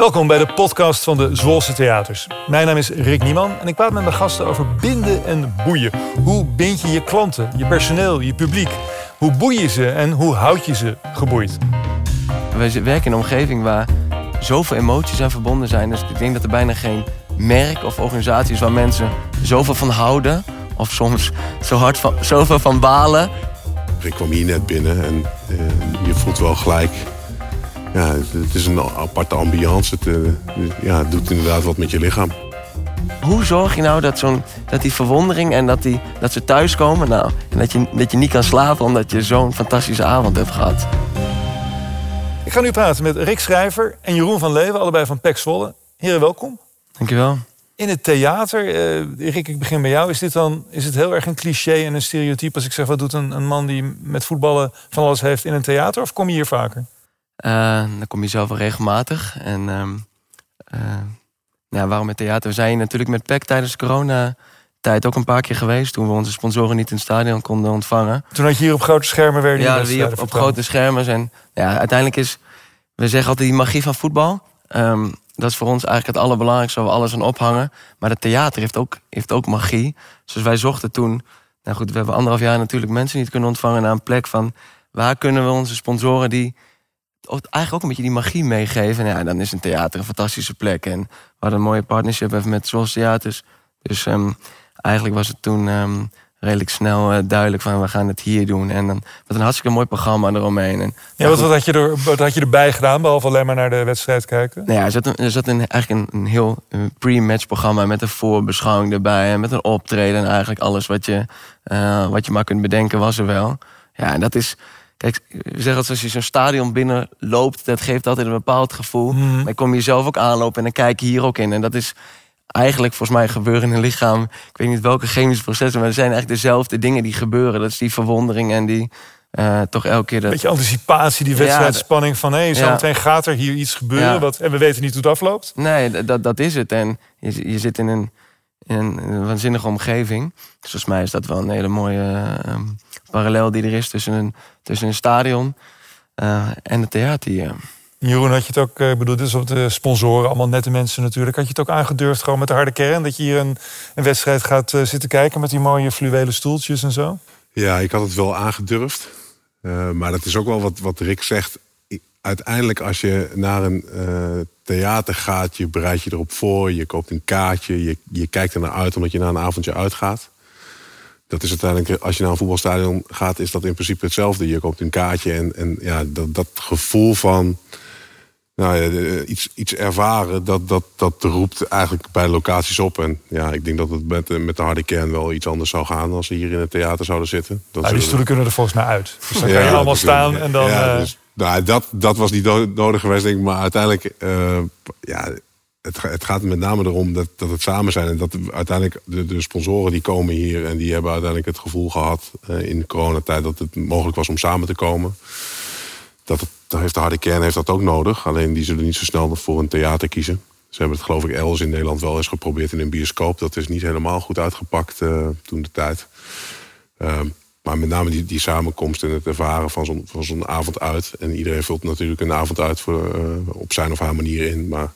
Welkom bij de podcast van de Zwolse Theaters. Mijn naam is Rick Nieman en ik praat met mijn gasten over binden en boeien. Hoe bind je je klanten, je personeel, je publiek? Hoe boei je ze en hoe houd je ze geboeid? We werken in een omgeving waar zoveel emoties aan verbonden zijn. Dus ik denk dat er bijna geen merk of organisatie is waar mensen zoveel van houden. Of soms zo hard van, zoveel van balen. Ik kwam hier net binnen en uh, je voelt wel gelijk ja, het is een aparte ambiance. Het, uh, ja, het doet inderdaad wat met je lichaam. Hoe zorg je nou dat, zo'n, dat die verwondering en dat, die, dat ze thuiskomen... Nou, en dat je, dat je niet kan slapen omdat je zo'n fantastische avond hebt gehad? Ik ga nu praten met Rick Schrijver en Jeroen van Leeuwen, allebei van PEC Zwolle. Heren, welkom. Dankjewel. In het theater, uh, Rick, ik begin bij jou. Is, dit dan, is het heel erg een cliché en een stereotype als ik zeg... wat doet een, een man die met voetballen van alles heeft in een theater? Of kom je hier vaker? Uh, dan kom je zelf wel regelmatig. En uh, ja, waarom het theater? We zijn natuurlijk met PEC tijdens corona tijd ook een paar keer geweest. Toen we onze sponsoren niet in het stadion konden ontvangen. Toen had je hier op grote schermen weer Ja, hier op, op grote schermen. En ja, uiteindelijk is, we zeggen altijd die magie van voetbal. Um, dat is voor ons eigenlijk het allerbelangrijkste waar we alles aan ophangen. Maar het theater heeft ook, heeft ook magie. Dus wij zochten toen... Nou goed, we hebben anderhalf jaar natuurlijk mensen niet kunnen ontvangen... naar een plek van waar kunnen we onze sponsoren die eigenlijk ook een beetje die magie meegeven. En ja, dan is een theater een fantastische plek. En we hadden een mooie partnership even met Zoals Theaters. Dus um, eigenlijk was het toen um, redelijk snel uh, duidelijk van we gaan het hier doen. En dan met een hartstikke mooi programma eromheen. En, ja, wat, wat, had je er, wat had je erbij gedaan, behalve alleen maar naar de wedstrijd kijken? Nou ja, er zat, een, er zat een, eigenlijk een, een heel pre-match programma met een voorbeschouwing erbij. En met een optreden en eigenlijk alles wat je, uh, wat je maar kunt bedenken was er wel. Ja, en dat is Kijk, we zeggen als je zo'n stadion binnenloopt, dat geeft altijd een bepaald gevoel. Mm. Maar kom je zelf ook aanlopen en dan kijk je hier ook in. En dat is eigenlijk volgens mij gebeuren in een lichaam. Ik weet niet welke chemische processen, maar er zijn eigenlijk dezelfde dingen die gebeuren. Dat is die verwondering en die uh, toch elke keer. Dat... Beetje anticipatie, die wedstrijdspanning van hé, hey, zo meteen gaat er hier iets gebeuren. Ja. Wat, en we weten niet hoe het afloopt. Nee, dat, dat is het. En je, je zit in een, in een waanzinnige omgeving. Dus volgens mij is dat wel een hele mooie. Uh, parallel die er is tussen een, tussen een stadion uh, en het theater hier. Jeroen, had je het ook, ik bedoel, dit is op de sponsoren, allemaal nette mensen natuurlijk. Had je het ook aangedurfd gewoon met de harde kern? Dat je hier een, een wedstrijd gaat uh, zitten kijken met die mooie fluwelen stoeltjes en zo? Ja, ik had het wel aangedurfd. Uh, maar dat is ook wel wat, wat Rick zegt. Uiteindelijk als je naar een theater gaat, je bereidt je erop voor. Je koopt een kaartje, je, je kijkt er naar uit omdat je naar een avondje uitgaat dat is uiteindelijk, als je naar een voetbalstadion gaat, is dat in principe hetzelfde. Je koopt een kaartje en, en ja, dat, dat gevoel van nou ja, iets, iets ervaren, dat, dat, dat roept eigenlijk bij locaties op. En ja, ik denk dat het met, met de harde kern wel iets anders zou gaan als ze hier in het theater zouden zitten. Dat nou, die stoelen kunnen er volgens mij uit. Dus dan ja, kan je allemaal staan en dan. Ja, dus, nou, dat, dat was niet nodig geweest, denk ik. Maar uiteindelijk, uh, ja, het, het, gaat met name erom dat, dat het samen zijn. En dat uiteindelijk de, sponsoren die komen hier en die hebben uiteindelijk het gevoel gehad uh, in de coronatijd dat het mogelijk was om samen te komen. Dat, het, heeft de harde kern heeft dat ook nodig. Alleen die zullen niet zo snel voor een theater kiezen. Ze hebben het geloof ik elders in Nederland wel eens geprobeerd in een bioscoop. Dat is niet helemaal goed uitgepakt uh, toen de tijd. Uh, maar met name die, die samenkomst en het ervaren van zo'n zo'n avond uit. En iedereen vult natuurlijk een avond uit voor, uh, op zijn of haar manier in. Maar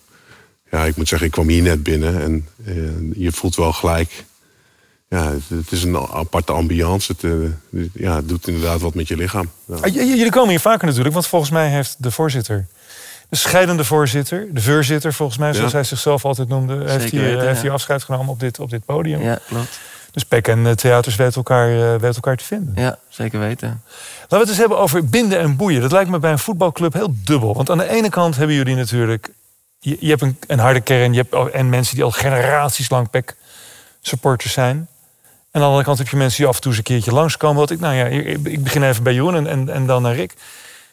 ja, ik moet zeggen, ik kwam hier net binnen en uh, je voelt wel gelijk. Ja, het, is een aparte ambiance. Het, uh, ja, het doet inderdaad wat met je lichaam. Ja. Ah, jullie komen hier vaker natuurlijk, want volgens mij heeft de voorzitter, de scheidende voorzitter, de voorzitter volgens mij, zoals ja. hij zichzelf altijd noemde, Zeker heeft, weten, heeft hier afscheid genomen op dit, op dit podium. Ja, klopt. Dus Pek en theaters weten elkaar, uh, weten elkaar te vinden. Ja, zeker weten. Laten we het eens hebben over binden en boeien. Dat lijkt me bij een voetbalclub heel dubbel. Want aan de ene kant hebben jullie natuurlijk je, je hebt een, een, harde kern je hebt, en mensen die al generaties lang PEC supporters zijn. En aan de andere kant heb je mensen die af en toe eens een keertje langskomen. Wat ik, nou ja, ik begin even bij Jeroen en, en, en dan naar Rick.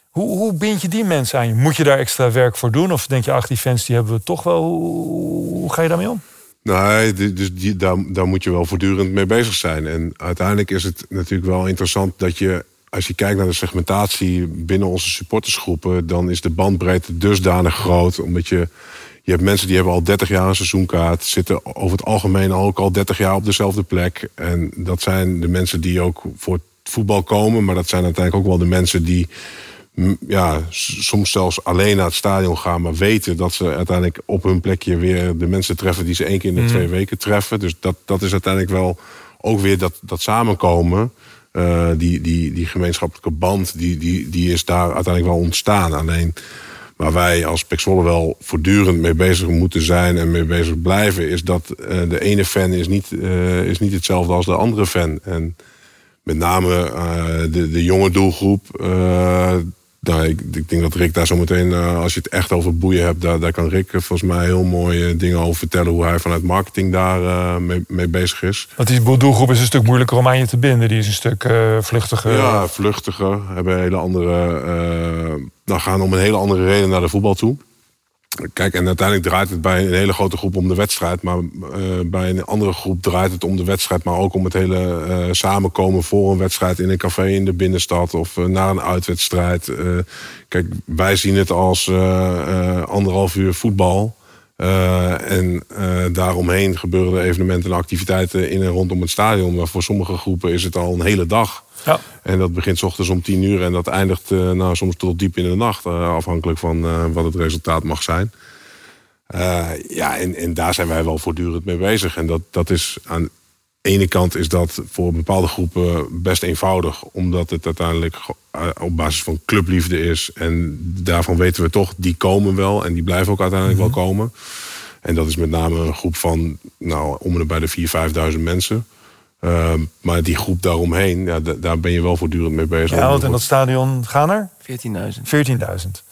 Hoe, hoe bind je die mensen aan je? Moet je daar extra werk voor doen? Of denk je, ach, die fans die hebben we toch wel. Hoe, hoe ga je daarmee om? Nee, dus daar, moet je wel voortdurend mee bezig zijn. En uiteindelijk is het natuurlijk wel interessant dat je als je kijkt naar de segmentatie binnen onze supportersgroepen, dan is de bandbreedte dusdanig groot. Omdat je, je hebt mensen die hebben al 30 jaar een seizoenkaart, zitten over het algemeen ook al 30 jaar op dezelfde plek. En dat zijn de mensen die ook voor het voetbal komen, maar dat zijn uiteindelijk ook wel de mensen die ja, soms zelfs alleen naar het stadion gaan, maar weten dat ze uiteindelijk op hun plekje weer de mensen treffen die ze één keer in de twee weken treffen. Dus dat, dat is uiteindelijk wel ook weer dat, dat samenkomen. eh, die, die, die gemeenschappelijke band, die, die, die is daar uiteindelijk wel ontstaan. Alleen waar wij als Pek Zwolle wel voortdurend mee bezig moeten zijn en mee bezig blijven, is dat eh, de ene fan is niet, eh, is niet hetzelfde als de andere fan. En met name de, de jonge doelgroep. Eh, nou, ik, ik denk dat Rick daar zometeen, eh als je het echt over boeien hebt, daar, daar kan Rick volgens mij heel mooie dingen over vertellen. Hoe hij vanuit marketing daar eh, mee, mee bezig is. Want die doelgroep is een stuk moeilijker om aan je te binden. Die is een stuk eh, vluchtiger. Ja, vluchtiger. Hebben hele andere, nou, gaan om een hele andere reden naar de voetbal toe. Kijk, en uiteindelijk draait het bij een hele grote groep om de wedstrijd. Maar eh, bij een andere groep draait het om de wedstrijd. Maar ook om het hele eh, samenkomen voor een wedstrijd in een café in de binnenstad. Of eh, naar een uitwedstrijd. Kijk, wij zien het als anderhalf uur voetbal. En daaromheen gebeuren evenementen en activiteiten in en rondom het stadion. Maar voor sommige groepen is het al een hele dag. Ja. En dat begint 's ochtends om tien uur en dat eindigt eh, nou, soms tot diep in de nacht. eh, afhankelijk van eh, wat het resultaat mag zijn. Ja, en, en daar zijn wij wel voortdurend mee bezig. En dat, dat is aan de ene kant is dat voor bepaalde groepen best eenvoudig. Omdat het uiteindelijk op basis van clubliefde is. En daarvan weten we toch, die komen wel. En die blijven ook uiteindelijk wel komen. En dat is met name een groep van nou, om en bij de 4.000, 5.000 mensen. Ehm, maar die groep daaromheen, ja, da- daar ben je wel voortdurend mee bezig. Ja, want in dat stadion gaan er 14.000. 14.000.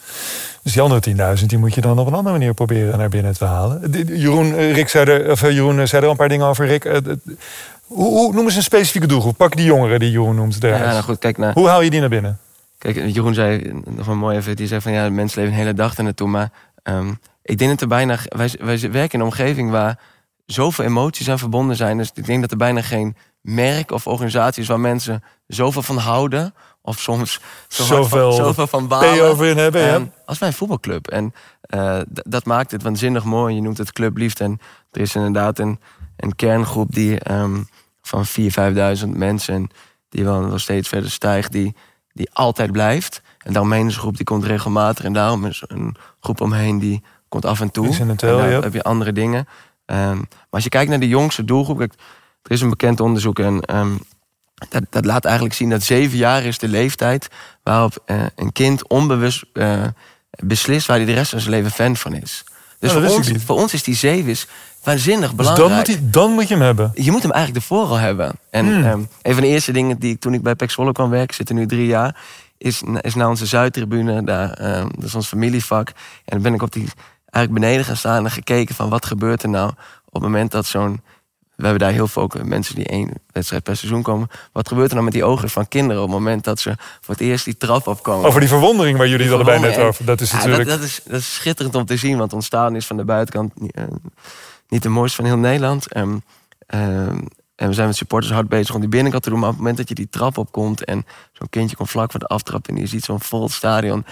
Dus die andere 10.000 die moet je dan op een andere manier proberen naar binnen te halen. Jeroen, eh, Rick zei er, of eh, Jeroen eh, zei er al een paar dingen over. Rick, hoe, hoe noem eens een specifieke doelgroep? Pak die jongeren die Jeroen noemt eruit. Ja, nou goed, kijk naar. Hoe haal je die naar binnen? Kijk, Jeroen zei nog wel mooi even. Die zei van ja, mensen leven een hele dag er naartoe. Maar ehm, ik denk dat er bijna. Wij, wij werken in een omgeving waar zoveel emoties aan verbonden zijn. Dus ik denk dat er bijna geen merk of organisatie is waar mensen zoveel van houden. Of soms zo Zoveel van, zoveel van balen. over in hebben, ja. Als wij een voetbalclub. En eh, dat maakt het waanzinnig mooi. Je noemt het clubliefde. En er is inderdaad een, een kerngroep die ehm, van 4.000, 5.000 mensen... die wel nog steeds verder stijgt, die, die altijd blijft. En daaromheen is een groep die komt regelmatig. En daarom is een groep omheen die komt af en toe. Incidental, en daar ja. heb je andere dingen. Ehm, maar als je kijkt naar de jongste doelgroep... Kijk, er is een bekend onderzoek en... ehm, dat, dat laat eigenlijk zien dat zeven jaar is de leeftijd waarop eh, een kind onbewust eh, beslist waar hij de rest van zijn leven fan van is. Dus voor, ons, voor ons is die zeven is waanzinnig Dus belangrijk. dan moet, hij, dan moet je hem hebben. Je moet hem eigenlijk ervoor al hebben. En Hmm. ehm, een van de eerste dingen die ik toen ik bij Pek Zwolle kwam werken, ik zit er nu drie jaar, is, is naar onze Zuidtribune. Daar, dat is ons familievak. En dan ben ik op die eigenlijk beneden gaan staan en gekeken van wat gebeurt er nou op het moment dat zo'n we hebben daar heel veel mensen die één wedstrijd per seizoen komen. Wat gebeurt er nou met die ogen van kinderen op het moment dat ze voor het eerst die trap opkomen? Over die verwondering waar jullie het allebei net over. Dat is Ja, natuurlijk... dat, dat, is, dat is schitterend om te zien, want ons stadion is van de buitenkant eh, niet de mooiste van heel Nederland. Ehm, en we zijn met supporters hard bezig om die binnenkant te doen. Maar op het moment dat je die trap opkomt en zo'n kindje komt vlak voor de aftrap en je ziet zo'n vol stadion,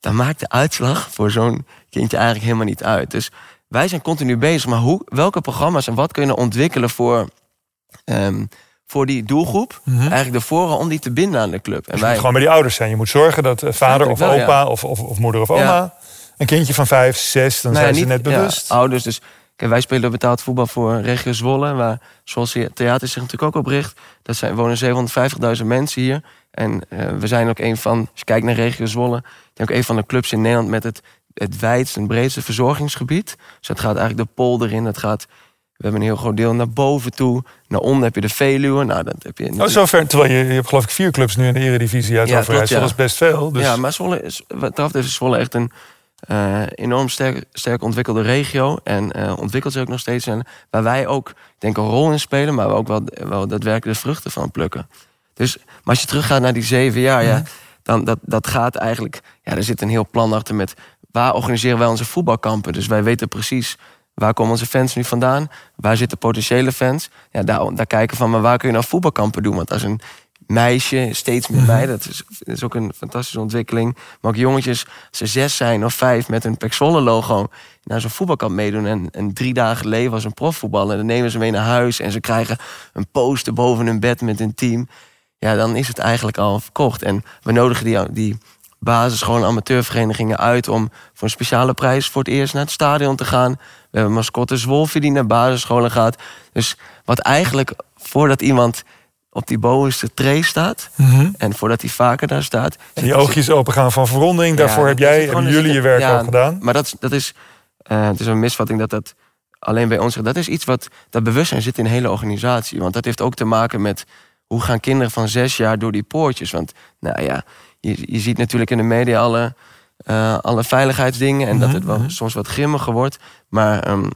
dan maakt de uitslag voor zo'n kindje eigenlijk helemaal niet uit. Dus wij zijn continu bezig, maar hoe, welke programma's en wat kunnen we ontwikkelen voor, ehm, voor die doelgroep? Eigenlijk de vooral om die te binden aan de club. En Je moet gewoon bij die ouders zijn. Je moet zorgen dat eh, vader of wel, opa of, of, of moeder of oma... Ja. een kindje van vijf, zes, dan Nou ja, zijn ze net ja, bewust. ouders, dus kijk, wij spelen betaald voetbal voor regio Zwolle, waar zoals theater zich natuurlijk ook op richt. Dat zijn wonen 750.000 mensen hier. En eh, we zijn ook een van, als je kijkt naar regio Zwolle, denk ook een van de clubs in Nederland met het, het wijdste en breedste verzorgingsgebied. Dus dat gaat eigenlijk de polder in, dat gaat. We hebben een heel groot deel naar boven toe. Naar onder heb je de Veluwe. Nou, dat heb je Oh, zover. Terwijl je, je hebt geloof ik vier clubs nu in de eredivisie uit Ja, Overijssel. klopt, ja. Dat is best veel. Dus Ja, maar Zwolle is, wat dat is Zwolle echt een eh, enorm sterk, sterk ontwikkelde regio. En eh, ontwikkelt zich ook nog steeds. En waar wij ook, denk, een rol in spelen, maar we ook wel, wel daadwerkelijk de vruchten van plukken. Dus, maar als je teruggaat naar die zeven jaar, ja, dan dat, dat gaat eigenlijk. Ja, er zit een heel plan achter met waar organiseren wij onze voetbalkampen. Dus wij weten precies waar komen onze fans nu vandaan, waar zitten potentiële fans. Ja, daar, daar kijken van, maar waar kun je nou voetbalkampen doen? Want als een meisje, steeds meer meiden, dat is, is ook een fantastische ontwikkeling. Maar ook jongetjes, ze zes zijn of vijf met een Pek Zwolle logo naar zo'n voetbalkamp meedoen. En, en drie dagen leven als een profvoetballer. Dan nemen ze mee naar huis en ze krijgen een poster boven hun bed met hun team. Ja, dan is het eigenlijk al verkocht. En we nodigen die, die basisscholen, amateurverenigingen uit om voor een speciale prijs voor het eerst naar het stadion te gaan. We hebben mascotte Zwolfje die naar basisscholen gaat. Dus wat eigenlijk voordat iemand op die bovenste tree staat en voordat hij vaker daar staat. En die oogjes open gaan van verwondering. Daarvoor heb jij, hebben jullie je werk ja, al gedaan. Maar dat, dat is, eh, het is een misvatting dat dat alleen bij ons. Dat is iets wat dat bewustzijn zit in de hele organisatie. Want dat heeft ook te maken met hoe gaan kinderen van zes jaar door die poortjes. Want nou ja, je, je ziet natuurlijk in de media alle, eh, alle veiligheidsdingen en dat het wel soms wat grimmiger wordt. Maar ehm,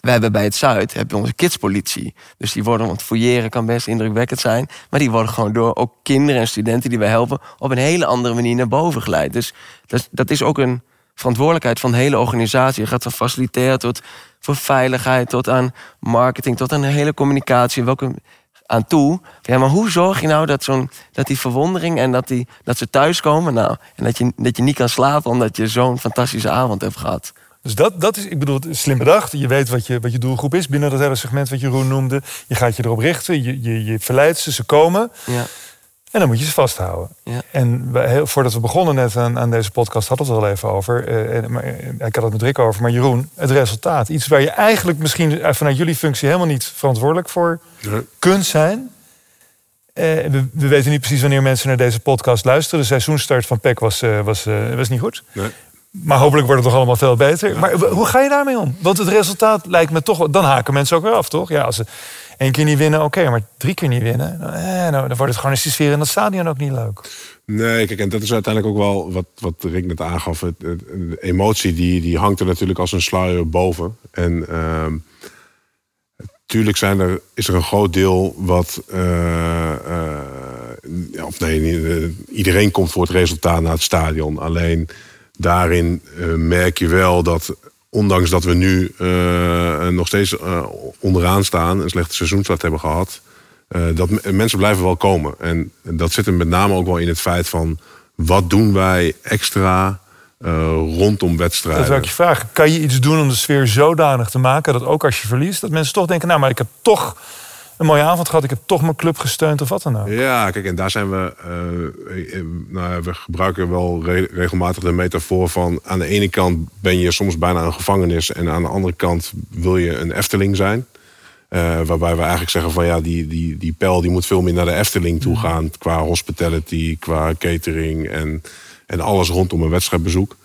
wij hebben bij het Zuid hebben onze kidspolitie. Dus die worden, want fouilleren kan best indrukwekkend zijn. Maar die worden gewoon door ook kinderen en studenten die wij helpen... op een hele andere manier naar boven geleid. Dus dat, dat is ook een verantwoordelijkheid van de hele organisatie. Je gaat van facilitair tot voor veiligheid... tot aan marketing, tot aan de hele communicatie. Welke aan toe. Ja, maar hoe zorg je nou dat, zo'n, dat die verwondering en dat, die, dat ze thuiskomen... Nou, en dat je, dat je niet kan slapen omdat je zo'n fantastische avond hebt gehad... Dus dat, dat is, ik bedoel, slim bedacht. Je weet wat je, wat je doelgroep is binnen dat hele segment wat Jeroen noemde. Je gaat je erop richten, je, je, je verleidt ze, ze komen. Ja. En dan moet je ze vasthouden. Ja. En voordat we begonnen net aan, aan deze podcast, hadden we het al even over. eh, en, maar, ik had het met Rick over. Maar Jeroen, het resultaat. Iets waar je eigenlijk misschien vanuit jullie functie helemaal niet verantwoordelijk voor Ja. kunt zijn. Eh, we, we weten niet precies wanneer mensen naar deze podcast luisteren. De seizoenstart van PEC was, eh, was, eh, was niet goed. Nee. Maar hopelijk wordt het nog allemaal veel beter. Maar hoe ga je daarmee om? Want het resultaat lijkt me toch... Dan haken mensen ook weer af, toch? Ja, als ze één keer niet winnen, oké. maar drie keer niet winnen... eh, nou, dan wordt het gewoon die sfeer in dat stadion ook niet leuk. Nee, kijk, en dat is uiteindelijk ook wel wat, wat Rick net aangaf. De emotie die, die hangt er natuurlijk als een sluier boven. En ehm tuurlijk zijn er, is er een groot deel wat... eh, eh, of nee, eh, iedereen komt voor het resultaat naar het stadion. Alleen daarin merk je wel dat... Ondanks dat we nu eh, nog steeds eh, onderaan staan... een slechte seizoenstart hebben gehad... Eh, dat mensen blijven wel komen. En dat zit hem met name ook wel in het feit van... wat doen wij extra rondom wedstrijden? Dat wil ik je vragen. Kan je iets doen om de sfeer zodanig te maken... dat ook als je verliest, dat mensen toch denken... nou, maar ik heb toch een mooie avond gehad. Ik heb toch mijn club gesteund of wat dan ook. Ja, kijk, en daar zijn we... eh, nou, we gebruiken wel re- regelmatig de metafoor van... aan de ene kant ben je soms bijna een gevangenis... en aan de andere kant wil je een Efteling zijn... Eh, waarbij we eigenlijk zeggen van ja, die, die, die pijl die moet veel meer naar de Efteling toe gaan. Qua hospitality, qua catering en, en alles rondom een wedstrijdbezoek.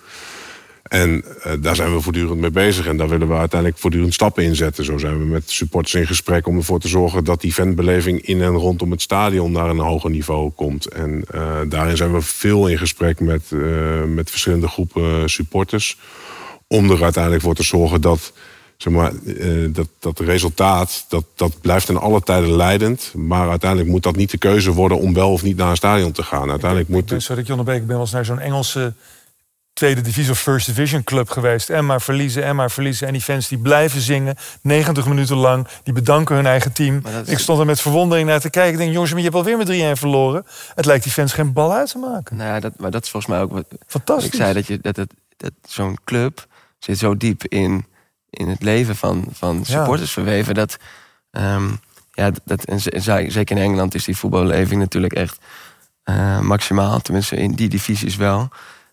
En eh, daar zijn we voortdurend mee bezig. En daar willen we uiteindelijk voortdurend stappen in zetten. Zo zijn we met supporters in gesprek om ervoor te zorgen dat die fanbeleving in en rondom het stadion naar een hoger niveau komt. En eh, daarin zijn we veel in gesprek met, eh, met verschillende groepen supporters. Om er uiteindelijk voor te zorgen dat zeg maar, dat, dat resultaat, dat, dat blijft in alle tijden leidend. Maar uiteindelijk moet dat niet de keuze worden om wel of niet naar een stadion te gaan. Uiteindelijk Ik moet ben, sorry ik je onderbreek, ik ben wel eens naar zo'n Engelse tweede divisie of first division club geweest. En maar verliezen, en maar verliezen. En die fans die blijven zingen, 90 minuten lang. Die bedanken hun eigen team. Dat is- Ik stond er met verwondering naar te kijken. Ik denk, jongens, maar je hebt alweer met 3-1 verloren. Het lijkt die fans geen bal uit te maken. Nou ja, dat, maar dat is volgens mij ook wat Fantastisch. ik zei. Dat, je, dat, het, dat zo'n club zit zo diep in, in het leven van, van supporters verweven. Dat, ehm, ja, dat, en zeker in Engeland is die voetballeving natuurlijk echt eh, maximaal. Tenminste, in die divisies wel.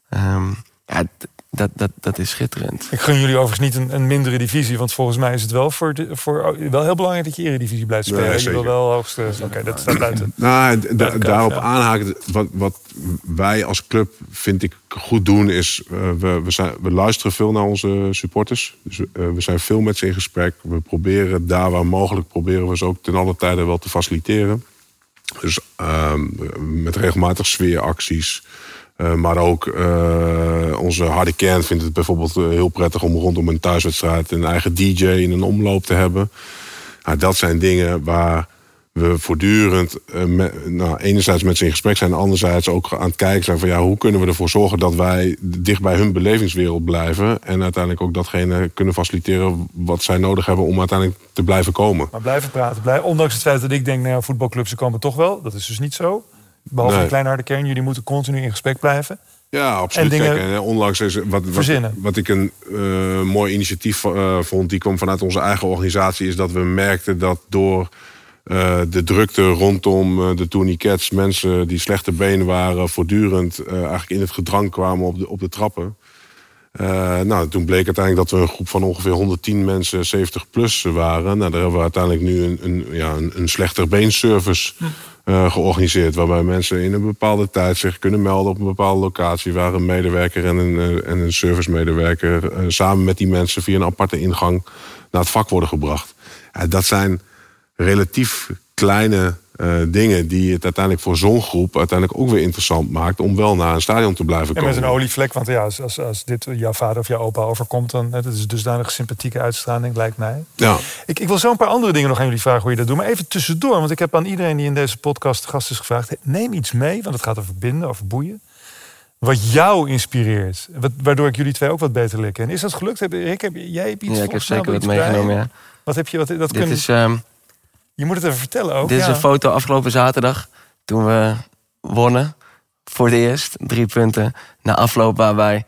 Ehm, ja, dat, dat, dat is schitterend. Ik gun jullie overigens niet een, een mindere divisie. Want volgens mij is het wel, voor de, voor, oh, wel heel belangrijk dat je eredivisie blijft spelen. Nee, je wil wel hoogste... Oké, dat staat buiten. Nou, da- daarop ja. aanhaken, wat, wat wij als club, vind ik, goed doen, is eh, we, we, zijn, we luisteren veel naar onze supporters. Dus, eh, we zijn veel met ze in gesprek. We proberen daar waar mogelijk, proberen we ze ook ten alle tijden wel te faciliteren. Dus ehm, met regelmatig sfeeracties. Eh, maar ook eh, onze harde kern vindt het bijvoorbeeld eh, heel prettig om rondom een thuiswedstrijd een eigen DJ in een omloop te hebben. Nou, dat zijn dingen waar we voortdurend nou, enerzijds met ze in gesprek zijn, anderzijds ook aan het kijken zijn van ja, hoe kunnen we ervoor zorgen dat wij dicht bij hun belevingswereld blijven en uiteindelijk ook datgene kunnen faciliteren wat zij nodig hebben om uiteindelijk te blijven komen. Maar blijven praten. Blij, ondanks het feit dat ik denk, nou ja, voetbalclubs komen toch wel. Dat is dus niet zo. Behalve Nee. een kleine harde kern. Jullie moeten continu in gesprek blijven. Ja, absoluut. En dingen Kijk, en, onlangs is wat, wat, verzinnen. wat ik een eh, mooi initiatief eh, vond, die kwam vanuit onze eigen organisatie, is dat we merkten dat door Eh, de drukte rondom uh, de tourniquets, mensen die slechte benen waren, voortdurend uh, eigenlijk in het gedrang kwamen op de, op de trappen. nou, toen bleek uiteindelijk dat we een groep van ongeveer 110 mensen, 70 plus waren. Nou, daar hebben we uiteindelijk nu een, een, ja, een, een slechter beenservice hm. Georganiseerd. Waarbij mensen in een bepaalde tijd zich kunnen melden op een bepaalde locatie. Waar een medewerker en een, en een servicemedewerker samen met die mensen via een aparte ingang naar het vak worden gebracht. dat zijn relatief kleine uh, dingen die het uiteindelijk voor zo'n groep uiteindelijk ook weer interessant maakt om wel naar een stadion te blijven komen. En met een olievlek, want ja, als, als, dit jouw vader of jouw opa overkomt, dan het is dusdanig sympathieke uitstraling, lijkt mij. Ja. Ik, ik wil zo een paar andere dingen nog aan jullie vragen hoe je dat doet. Maar even tussendoor, want ik heb aan iedereen die in deze podcast gast is gevraagd: neem iets mee, want het gaat over binden, over boeien. Wat jou inspireert, wat, waardoor ik jullie twee ook wat beter leren En Is dat gelukt? Heb, Rick, heb, jij hebt iets Ja, ik heb zeker wat meegenomen, ja. Wat heb je? Wat, dat Dit is, um, je moet het even vertellen ook. Dit is een foto afgelopen zaterdag. Toen we wonnen. Voor het eerst. Drie punten. Na afloop waarbij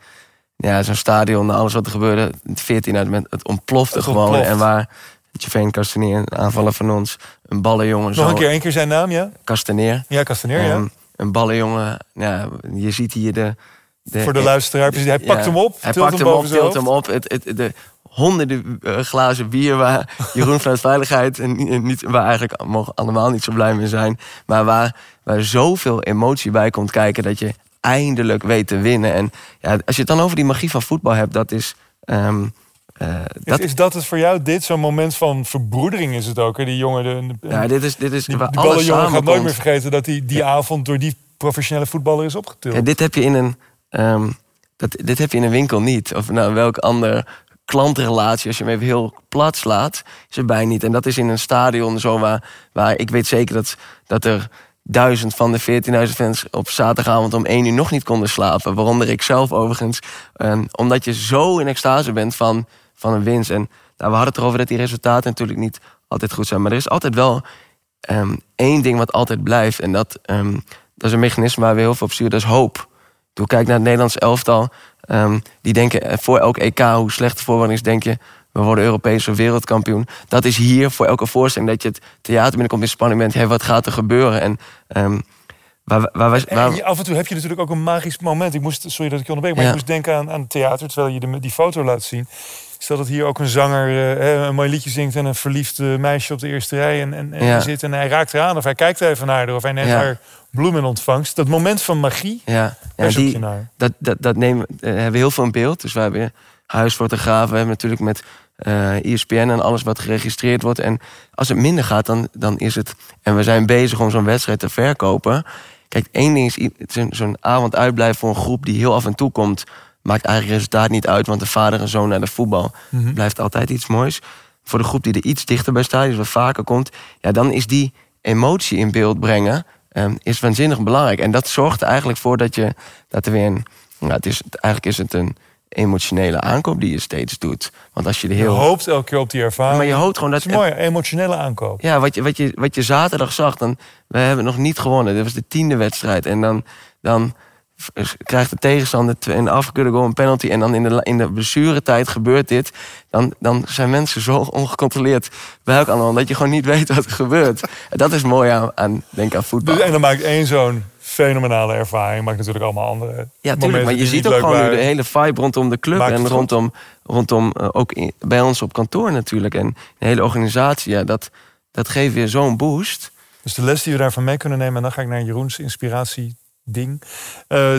ja, zo'n stadion, alles wat er gebeurde. 14 uit het ontplofte het gewoon. En waar Javeen Castaneer, een aanvaller van ons. Een ballenjongen. Nog zo, een keer, één keer zijn naam, ja? Castaneer. Ja, Castaneer, ja. Ehm, een ballenjongen. Ja, je ziet hier de... de Voor de luisteraar, hij pakt hem op. Hij pakt hem, op, tilt hem op. Het, het, de, honderden uh, glazen bier waar Jeroen vanuit Veiligheid en niet, waar eigenlijk mogen allemaal niet zo blij mee zijn, maar waar, waar zoveel emotie bij komt kijken dat je eindelijk weet te winnen. En ja, als je het dan over die magie van voetbal hebt, dat is. Um, uh, dat... Is, is, dat het voor jou, dit zo'n moment van verbroedering is het ook? Hè? Die jongen, de, ja, dit is, dit is die, die ballenjongen gaat nooit meer vergeten dat hij die, die avond door die professionele voetballer is opgetild. Ja, dit heb je in een, um, dat, dit heb je in een winkel niet. Of nou, welk ander klantrelatie, als je hem even heel plat slaat, is er bij niet. En dat is in een stadion zo waar, waar ik weet zeker dat, dat er duizend van de 14.000 fans op zaterdagavond om één uur nog niet konden slapen. Waaronder ik zelf overigens. Um, omdat je zo in extase bent van, van een winst. En nou, we hadden het erover dat die resultaten natuurlijk niet altijd goed zijn. Maar er is altijd wel um, één ding wat altijd blijft. En dat, um, dat is een mechanisme waar we heel veel op sturen. Dat is hoop. Toen kijk naar het Nederlands elftal. Um, die denken eh, voor elk EK, hoe slecht de voorbereiding is, denk je... we worden Europese wereldkampioen. Dat is hier voor elke voorstelling dat je het theater binnenkomt in spanning bent. Hey, wat gaat er gebeuren? En, um, waar, waar, waar, en af en toe heb je natuurlijk ook een magisch moment. Ik moest, sorry dat ik je onderbreek, maar ja. ik moest denken aan, aan het theater... terwijl je de, die foto laat zien. Stel dat hier ook een zanger uh, een mooi liedje zingt... en een verliefd meisje op de eerste rij en, en, en ja. zit... en hij raakt eraan of hij kijkt er even naar haar... of hij neemt ja. haar bloemen ontvangst. Dat moment van magie, ja, ja die, Dat, dat, dat nemen, uh, hebben we heel veel in beeld. Dus we hebben huisfotografen, we hebben natuurlijk met uh, ISPN en alles wat geregistreerd wordt. En als het minder gaat, dan, dan is het... En we zijn bezig om zo'n wedstrijd te verkopen. Kijk, één ding is zo'n avond uitblijven voor een groep die heel af en toe komt... maakt eigenlijk resultaat niet uit, want de vader en zoon naar de voetbal... Mm -hmm. blijft altijd iets moois. Voor de groep die er iets dichterbij staat, die wat vaker komt... ja, dan is die emotie in beeld brengen um, is waanzinnig belangrijk. En dat zorgt er eigenlijk voor dat je dat er weer een. Nou, het is, eigenlijk is het een emotionele aankoop die je steeds doet. Want als je de heel. Je hoopt elke keer op die ervaring. maar je hoopt gewoon dat. Het is mooi, emotionele aankoop. Ja, wat je, wat, je, wat je zaterdag zag, dan. We hebben nog niet gewonnen. Dit was de tiende wedstrijd. En dan. dan krijgt de tegenstander een afgekeurde goal, een penalty... en dan in de, in de blessuretijd gebeurt dit... Dan, dan zijn mensen zo ongecontroleerd bij elkaar allemaal... dat je gewoon niet weet wat er gebeurt. En dat is mooi aan, aan, denk aan voetbal. Dus, en dan maakt één zo'n fenomenale ervaring... maakt natuurlijk allemaal andere Ja, tuurlijk, maar je ziet ook gewoon nu de hele vibe rondom de club... en rondom, rondom uh, ook bij ons op kantoor natuurlijk... en de hele organisatie, ja, dat, dat geeft weer zo'n boost... Dus de les die we daarvan mee kunnen nemen... en dan ga ik naar Jeroens inspiratie ding. Uh,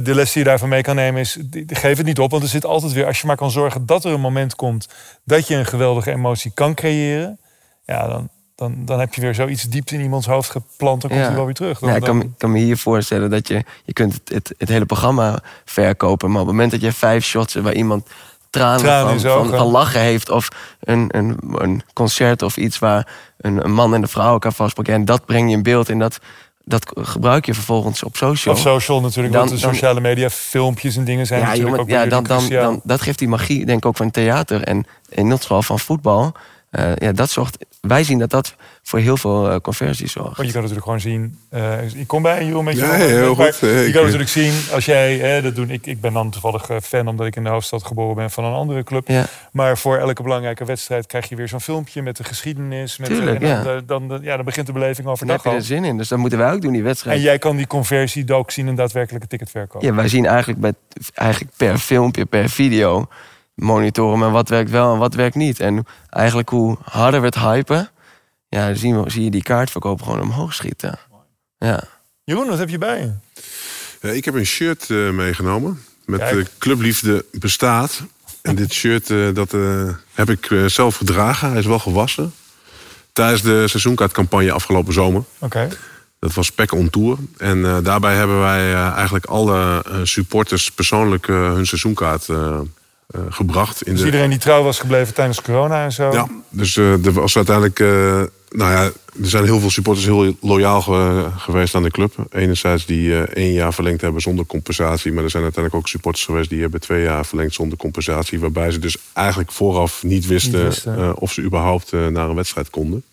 de les die je daarvan mee kan nemen is, geef het niet op. Want er zit altijd weer, als je maar kan zorgen dat er een moment komt dat je een geweldige emotie kan creëren. Ja, dan, dan, dan heb je weer zoiets dieps in iemands hoofd geplant. Dan komt ja. hij wel weer terug. Dan, ja, ik kan, kan, me hier voorstellen dat je, je kunt het, het, het, hele programma verkopen. Maar op het moment dat je vijf shots waar iemand tranen, tranen van, van, van, lachen heeft. Of een, een, een concert of iets waar een, een man en een vrouw elkaar vastpakken. En dat breng je in beeld. En dat dat gebruik je vervolgens op social. Op social natuurlijk, dan, want de sociale media filmpjes en dingen zijn ja, natuurlijk jongen, ook ja, dan, dan, dan, dat geeft die magie denk ik ook van theater en in dit geval van voetbal. Eh, ja, dat zorgt, wij zien dat dat voor heel veel eh, conversies zorgt. Want je kan natuurlijk gewoon zien. eh ik kom bij Jeroen met je. Ja, heel maar goed. Je Ik- kan natuurlijk zien als jij. Hè, dat doen, ik, ik ben dan toevallig fan omdat ik in de hoofdstad geboren ben van een andere club. Ja, Maar voor elke belangrijke wedstrijd krijg je weer zo'n filmpje met de geschiedenis. Met Tuurlijk, en dan, ja. dan, dan, ja, dan begint de beleving daar heb overdag je er zin in. Dus dat moeten wij ook doen, die wedstrijd. En jij kan die conversie ook zien in daadwerkelijke ticketverkoop. Ja, wij zien eigenlijk, bij, eigenlijk per filmpje, per video monitoren maar wat werkt wel en wat werkt niet. En eigenlijk hoe harder we het hypen, ja, dan zien we, zie je die kaartverkoop gewoon omhoog schieten. Ja. Jeroen, wat heb je bij je? Ja, ik heb een shirt eh, meegenomen. Met Kijk. eh, Clubliefde bestaat. En dit shirt eh, dat, eh, heb ik eh, zelf gedragen. Hij is wel gewassen. Tijdens de seizoenkaartcampagne afgelopen zomer. Oké. Dat was PEC on Tour. En eh, daarbij hebben wij eh, eigenlijk alle eh, supporters persoonlijk hun seizoenkaart eh, gebracht. In Dus de, iedereen die trouw was gebleven tijdens corona en zo. Ja, dus eh, er was uiteindelijk... eh, nou ja, er zijn heel veel supporters heel loyaal ge- geweest aan de club. Enerzijds die één jaar verlengd hebben zonder compensatie. Maar er zijn uiteindelijk ook supporters geweest die hebben twee jaar verlengd zonder compensatie. Waarbij ze dus eigenlijk vooraf niet wisten, Niet wisten. of ze überhaupt naar een wedstrijd konden.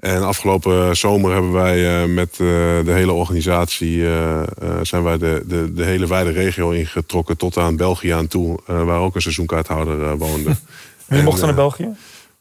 En afgelopen zomer hebben wij eh, met eh, de hele organisatie eh, zijn wij de, de, de hele wijde regio ingetrokken tot aan België aan toe, waar ook een seizoenkaarthouder woonde. Wie En, mocht er naar België?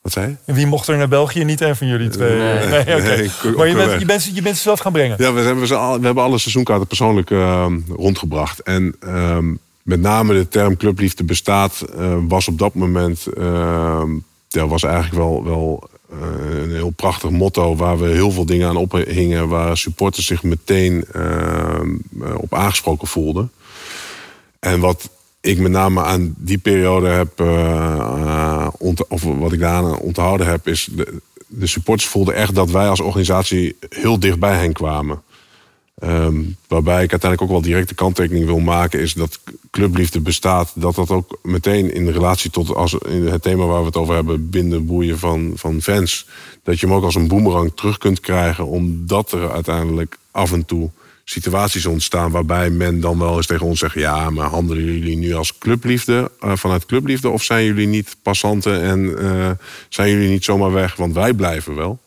Wat zei je? En wie mocht er naar België? Niet een van jullie twee. Nee. Nee, oké. Nee, Maar je bent, je, bent, je bent ze zelf gaan brengen. Ja, we hebben, we hebben alle seizoenkaarten persoonlijk ehm, rondgebracht. En ehm, met name de term clubliefde bestaat was op dat moment... ehm, ja, was eigenlijk wel, wel een heel prachtig motto... waar we heel veel dingen aan ophingen... waar supporters zich meteen ehm, eh, op aangesproken voelden. En wat ik met name aan die periode heb... eh, eh, of wat ik daaraan onthouden heb... is de, de supporters voelden echt dat wij als organisatie... heel dicht bij hen kwamen. Ehm, waarbij ik uiteindelijk ook wel direct de kanttekening wil maken... is dat clubliefde bestaat. Dat dat ook meteen in relatie tot als, in het thema waar we het over hebben... binden, boeien van, van fans... dat je hem ook als een boemerang terug kunt krijgen... omdat er uiteindelijk af en toe situaties ontstaan... waarbij men dan wel eens tegen ons zegt... ja, maar handelen jullie nu als clubliefde, eh, vanuit clubliefde... of zijn jullie niet passanten en eh, zijn jullie niet zomaar weg? Want wij blijven wel.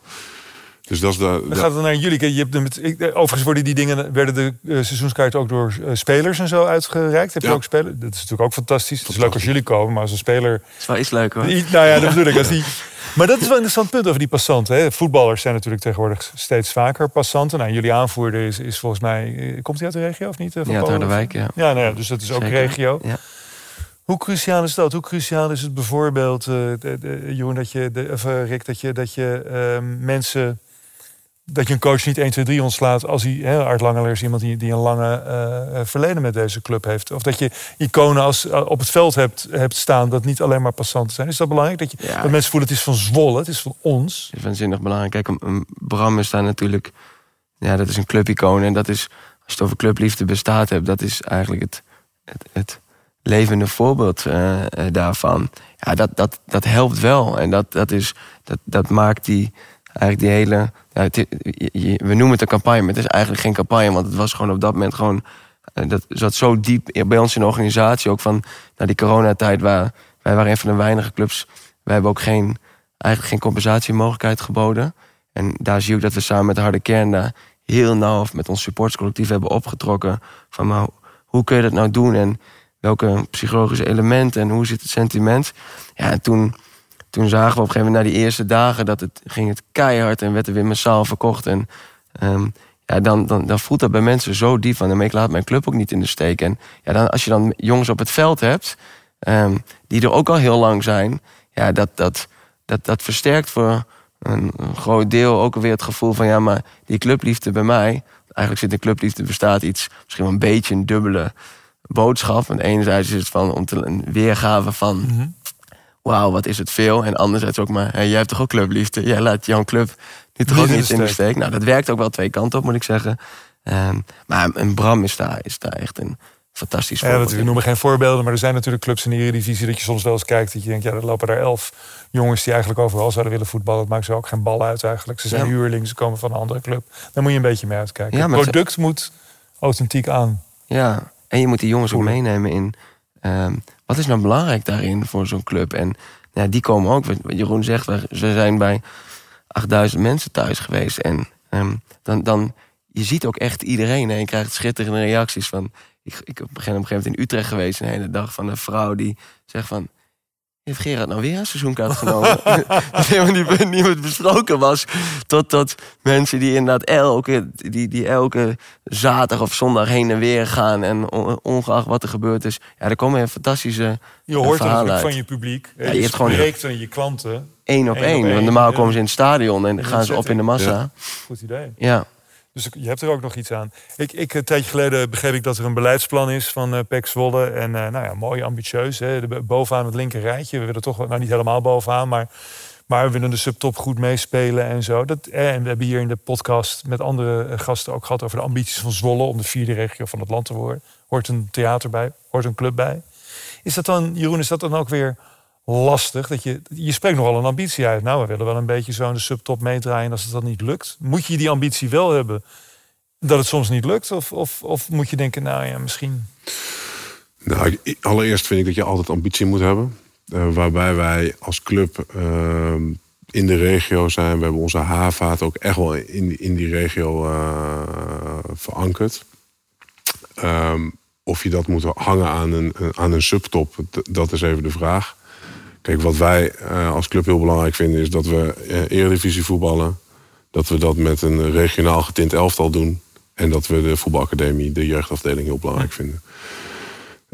Dus dat is de, Dan de- gaat het naar jullie. Je hebt overigens worden die dingen, werden de eh, seizoenskaarten ook door eh, spelers en zo uitgereikt. Heb je Ja. ook spelers? Dat is natuurlijk ook fantastisch. Het is leuk als jullie komen, maar als een speler. Dat is wel iets leuker hoor. Die- nou ja, dat bedoel ik. Als die, maar dat is wel een interessant punt over die passanten. Hè. Voetballers zijn natuurlijk tegenwoordig steeds vaker passanten. Nou, jullie aanvoerder is, is volgens mij. eh, Komt hij uit de regio of niet? van Ja, uit? Harderwijk, ja. Ja, nou ja, dus dat is ook Zeker. regio. Ja. Hoe cruciaal is dat? Hoe cruciaal is het bijvoorbeeld, eh de, de, Jeroen, dat je, de, of, Rick, dat je, dat je ehm, mensen. Dat je een coach niet 1, 2, 3 ontslaat als hij. Hè, Art Langeler is iemand die, die een lange eh, eh, verleden met deze club heeft. Of dat je iconen als, eh, op het veld hebt, hebt staan dat niet alleen maar passanten zijn. Is dat belangrijk? Dat, je, Ja. dat mensen voelen het is van Zwolle, het is van ons. is waanzinnig belangrijk. Kijk, een, een Bram is daar natuurlijk... Ja, dat is een clubicoon. En dat is, als je het over clubliefde bestaat hebt... dat is eigenlijk het, het, het levende voorbeeld daarvan. Ja, dat, dat, dat helpt wel. En dat, dat, is, dat, dat maakt die, eigenlijk die hele... We noemen het een campagne, maar het is eigenlijk geen campagne. Want het was gewoon op dat moment gewoon... eh, dat zat zo diep bij ons in de organisatie. Ook van na die coronatijd. Waar, wij waren een van de weinige clubs... Wij hebben ook geen, eigenlijk geen compensatiemogelijkheid geboden. En daar zie ook dat we samen met de harde kern daar heel nauw met ons supportscollectief hebben opgetrokken. Van maar hoe kun je dat nou doen en welke psychologische elementen en hoe zit het sentiment. Ja, en toen, toen zagen we op een gegeven moment na die eerste dagen dat het ging het keihard en werd er weer massaal verkocht. En ehm, ja, dan, dan, dan voelt dat bij mensen zo diep van, ik laat mijn club ook niet in de steek. En ja, dan, als je dan jongens op het veld hebt, ehm, die er ook al heel lang zijn, ja, dat, dat, dat, dat versterkt voor een, een groot deel ook weer het gevoel van ja, maar die clubliefde bij mij. Eigenlijk zit in clubliefde bestaat iets, misschien wel een beetje een dubbele boodschap. Want enerzijds is het van om te, een weergave van Mhm. Wauw, wat is het veel. En anderzijds ook maar, hey, jij hebt toch ook clubliefde? Jij laat jouw club nu toch Niet ook niet in de steek. Nou, dat werkt ook wel twee kanten op, moet ik zeggen. Ehm, maar een Bram is daar, is daar echt een fantastisch Ja, voorbeeld we noemen geen voorbeelden, maar er zijn natuurlijk clubs in de Eredivisie dat je soms wel eens kijkt dat je denkt, ja, er lopen daar elf jongens die eigenlijk overal zouden willen voetballen. Het maakt ze ook geen bal uit eigenlijk. Ze zijn Ja. huurlingen, ze komen van een andere club. Daar moet je een beetje mee uitkijken. Ja, het product moet authentiek aan. Ja, en je moet die jongens ook meenemen in... ehm, wat is nou belangrijk daarin voor zo'n club? En ja, die komen ook. Wat Jeroen zegt, we, ze zijn bij 8000 mensen thuis geweest. En ehm, dan, dan, je ziet ook echt iedereen. En je krijgt schitterende reacties van... Ik, ik ben op een gegeven moment in Utrecht geweest een hele dag van een vrouw die zegt van... Heeft Gerard nou weer een seizoenkaart genomen? dat helemaal niet, niet besproken was. Tot, tot mensen die inderdaad elke, die, die elke zaterdag of zondag heen en weer gaan. En ongeacht wat er gebeurd is. Ja, er komen fantastische Je hoort het van je publiek. Ja, je, je hebt gewoon aan je klanten. Eén op één. Normaal komen ze in het stadion en gaan ze op in de massa. Goed idee. Ja. Dus je hebt er ook nog iets aan. Ik, ik, een tijdje geleden begreep ik dat er een beleidsplan is van uh, PEC Zwolle. En uh, nou ja, mooi ambitieus. Hè? Bovenaan het linker rijtje. We willen toch, nou niet helemaal bovenaan, maar, maar we willen de subtop goed meespelen en zo. Dat, eh, en we hebben hier in de podcast met andere gasten ook gehad over de ambities van Zwolle om de vierde regio van het land te worden. Hoort een theater bij, hoort een club bij. Is dat dan, Jeroen, is dat dan ook weer lastig. Dat je, je spreekt nogal een ambitie uit. Nou, we willen wel een beetje zo in de subtop meedraaien. als het dan niet lukt, moet je die ambitie wel hebben dat het soms niet lukt? Of, of, of moet je denken, nou ja, misschien. Nou, allereerst vind ik dat je altijd ambitie moet hebben. Uh, waarbij wij als club uh, in de regio zijn. We hebben onze haarvaart ook echt wel in, in die regio uh, verankerd. Um, of je dat moet hangen aan een, aan een subtop, dat is even de vraag. Kijk, wat wij uh, als club heel belangrijk vinden is dat we uh, eredivisie voetballen. Dat we dat met een regionaal getint elftal doen. En dat we de voetbalacademie, de jeugdafdeling heel belangrijk vinden.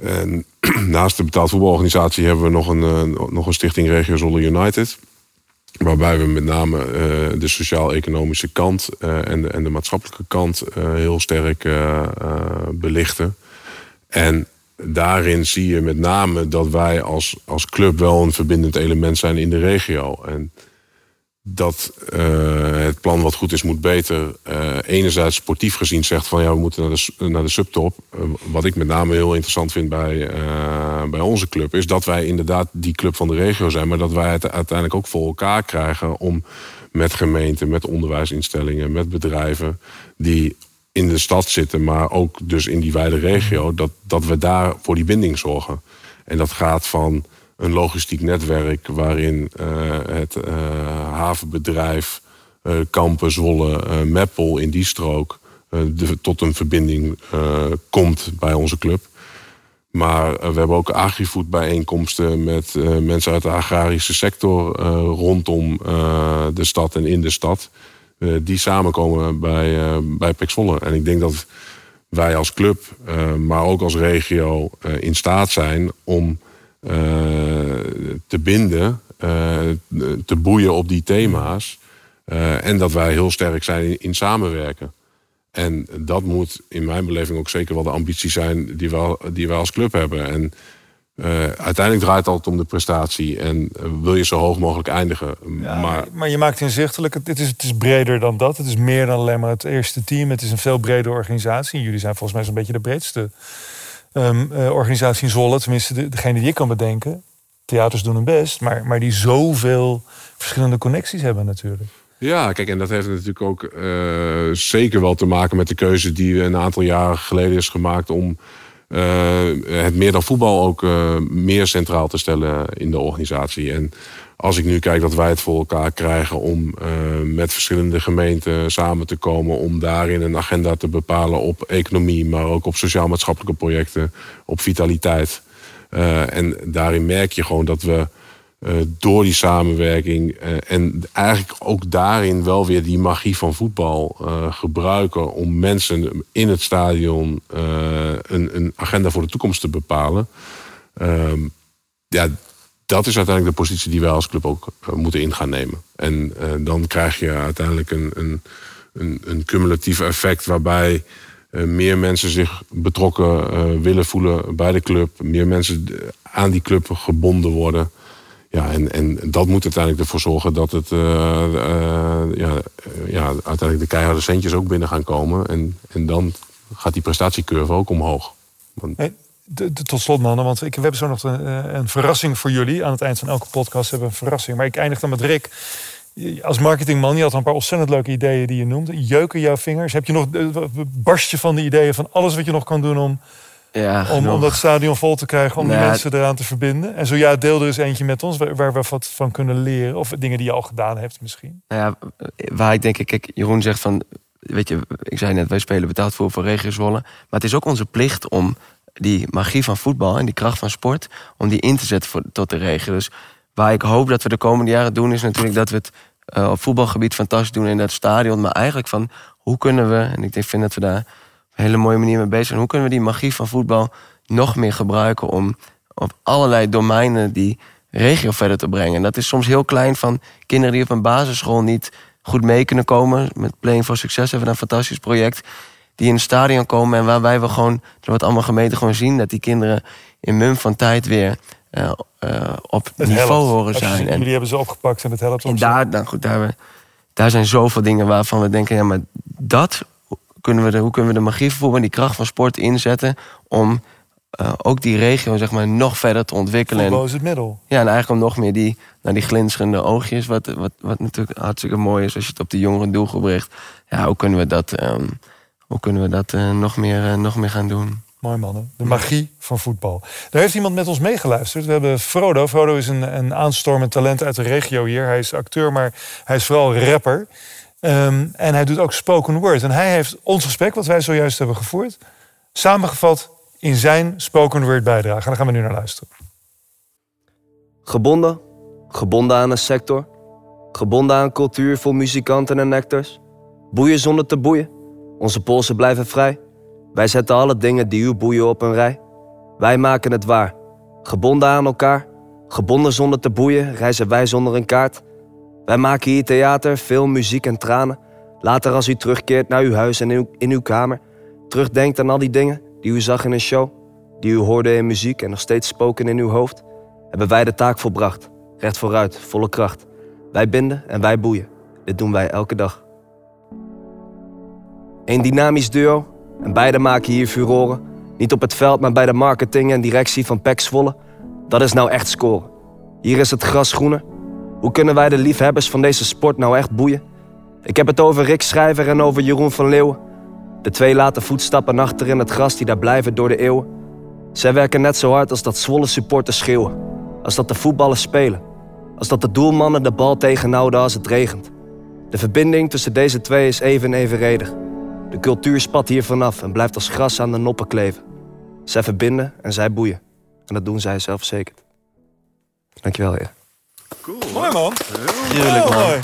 En naast de betaald voetbalorganisatie hebben we nog een, uh, nog een stichting Regio Zolle United. Waarbij we met name de sociaal-economische kant en, de, en de maatschappelijke kant heel sterk belichten. En daarin zie je met name dat wij als, als club wel een verbindend element zijn in de regio. En dat uh, het plan wat goed is moet beter. Uh, enerzijds sportief gezien zegt van ja, we moeten naar de, naar de subtop. Uh, wat ik met name heel interessant vind bij, bij onze club... is dat wij inderdaad die club van de regio zijn... maar dat wij het uiteindelijk ook voor elkaar krijgen om met gemeenten, met onderwijsinstellingen, met bedrijven... die in de stad zitten, maar ook dus in die wijde regio, dat, dat we daar voor die binding zorgen. En dat gaat van een logistiek netwerk waarin uh, het uh, havenbedrijf uh, Kampen, Zwolle, Meppel in die strook de, tot een verbinding komt bij onze club. Maar we hebben ook agrifood bijeenkomsten met mensen uit de agrarische sector rondom de stad en in de stad. Eh, die samenkomen bij, uh, bij. En ik denk dat wij als club, uh, maar ook als regio, in staat zijn om te binden, te boeien op die thema's. en dat wij heel sterk zijn in, samenwerken. En dat moet in mijn beleving ook zeker wel de ambitie zijn die wij, die wij als club hebben. En uh, uiteindelijk draait het altijd om de prestatie en uh, wil je zo hoog mogelijk eindigen. Ja, maar, maar je maakt inzichtelijk, het is, het is breder dan dat. Het is meer dan alleen maar het eerste team. Het is een veel bredere organisatie. Jullie zijn volgens mij zo'n beetje de breedste um, uh, organisatie in Zwolle. Tenminste, de, degene die ik kan bedenken. Theaters doen hun best, maar, maar die zoveel verschillende connecties hebben natuurlijk. Ja, kijk, en dat heeft natuurlijk ook zeker wel te maken met de keuze die een aantal jaren geleden is gemaakt om het meer dan voetbal ook uh, meer centraal te stellen in de organisatie. En als ik nu kijk dat wij het voor elkaar krijgen om uh, met verschillende gemeenten samen te komen, om daarin een agenda te bepalen op economie, maar ook op sociaal-maatschappelijke projecten, op vitaliteit. en daarin merk je gewoon dat we door die samenwerking uh, en eigenlijk ook daarin wel weer die magie van voetbal uh, gebruiken om mensen in het stadion een, een, agenda voor de toekomst te bepalen. Ehm, ja, dat is uiteindelijk de positie die wij als club ook moeten in gaan nemen. En dan krijg je uiteindelijk een, een, een, een cumulatief effect waarbij meer mensen zich betrokken willen voelen bij de club, meer mensen aan die club gebonden worden. Ja, en, en dat moet uiteindelijk ervoor zorgen dat het uh, uh, ja, ja, uiteindelijk de keiharde centjes ook binnen gaan komen. En, en dan gaat die prestatiecurve ook omhoog. Want... Tot slot, mannen, want ik, we hebben zo nog een, eh, een, verrassing voor jullie. Aan het eind van elke podcast hebben we een verrassing. Maar ik eindig dan met Rick. Als marketingman, je had een paar ontzettend leuke ideeën die je noemde. Jeuken jouw vingers? Heb je nog barstje van de ideeën van alles wat je nog kan doen om Ja, om, dat stadion vol te krijgen, om die Nou, mensen eraan te verbinden? En zo ja, deel er eens eentje met ons waar, waar we wat van kunnen leren. Of dingen die je al gedaan hebt misschien. Nou ja, waar ik denk, kijk, Jeroen zegt van, weet je, ik zei net, wij spelen betaald voor voor regio Zwolle. Maar het is ook onze plicht om die magie van voetbal en die kracht van sport, om die in te zetten voor, tot de regio. Dus waar ik hoop dat we de komende jaren doen, is natuurlijk dat we het eh, op voetbalgebied fantastisch doen in dat stadion. Maar eigenlijk van, hoe kunnen we, en ik denk, vind dat we daar hele mooie manier mee bezig zijn, hoe kunnen we die magie van voetbal nog meer gebruiken om op allerlei domeinen die regio verder te brengen. En dat is soms heel klein van kinderen die op een basisschool niet goed mee kunnen komen. Met Playing for Success hebben we een fantastisch project. Die in het stadion komen en waarbij we gewoon, er wordt allemaal gemeten, gewoon zien dat die kinderen in mum van tijd weer eh, eh, op Het niveau helpt. horen zijn. En, Jullie hebben ze opgepakt en het helpt en ook. daar, nou goed, daar, we- daar zijn zoveel dingen waarvan we denken, ja, maar dat kunnen we de, hoe kunnen we de magie van en die kracht van sport inzetten om eh, ook die regio zeg maar, nog verder te ontwikkelen. En- Voetbal is het middel. ja, en eigenlijk om nog meer die, naar die glinsterende oogjes, wat, wat, wat natuurlijk hartstikke mooi is als je het op de jongere doelgroep richt. Ja, hoe kunnen we dat, ehm, hoe kunnen we dat eh, nog, meer, eh, nog meer gaan doen? Mooi mannen. De magie van voetbal. Daar heeft iemand met ons meegeluisterd. We hebben Frodo. Frodo is een, een aanstormend talent uit de regio hier. Hij is acteur, maar hij is vooral rapper. Ehm, en hij doet ook spoken word. En hij heeft ons gesprek, wat wij zojuist hebben gevoerd, samengevat in zijn spoken word bijdrage. En daar gaan we nu naar luisteren. Gebonden, gebonden aan een sector, gebonden aan cultuur voor muzikanten en actors. Boeien zonder te boeien, onze polsen blijven vrij. Wij zetten alle dingen die u boeien op een rij. Wij maken het waar, gebonden aan elkaar. Gebonden zonder te boeien, reizen wij zonder een kaart. Wij maken hier theater, film, muziek en tranen. Later als u terugkeert naar uw huis en in uw, in uw kamer, terugdenkt aan al die dingen die u zag in een show, die u hoorde in muziek en nog steeds spoken in uw hoofd hebben wij de taak volbracht. Recht vooruit, volle kracht. Wij binden en wij boeien. Dit doen wij elke dag. Een dynamisch duo en beide maken hier furoren. Niet op het veld, maar bij de marketing en directie van PEC Zwolle. Dat is nou echt scoren. Hier is het gras groener. Hoe kunnen wij de liefhebbers van deze sport nou echt boeien? Ik heb het over Rick Schrijver en over Jeroen van Leeuwen. De twee laten voetstappen achter in het gras die daar blijven door de eeuwen. Zij werken net zo hard als dat Zwolle supporters schreeuwen. Als dat de voetballers spelen. Als dat de doelmannen de bal tegenhouden als het regent. De verbinding tussen deze twee is even evenredig. De cultuur spat hier vanaf en blijft als gras aan de noppen kleven. Zij verbinden en zij boeien. En dat doen zij zelfverzekerd. Dankjewel, heer. Mooi man. Tuurlijk, man. mooi.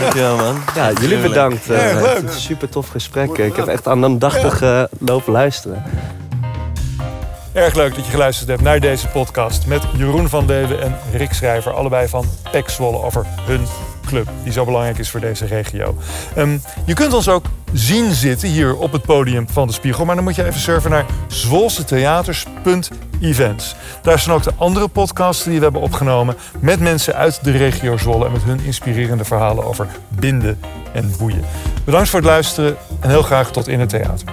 Dankjewel, man. Ja, jullie bedankt. Eh, leuk. Super tof gesprek. Ik heb echt aandachtig eh, lopen luisteren. Erg leuk dat je geluisterd hebt naar deze podcast met Jeroen van Deven en Rick Schrijver. Allebei van PEC Zwolle over hun club, die zo belangrijk is voor deze regio. Ehm, je kunt ons ook zien zitten hier op het podium van de Spiegel. Maar dan moet je even surfen naar zwolsetheaters.events. Daar zijn ook de andere podcasts die we hebben opgenomen... met mensen uit de regio Zwolle... en met hun inspirerende verhalen over binden en boeien. Bedankt voor het luisteren en heel graag tot in het theater.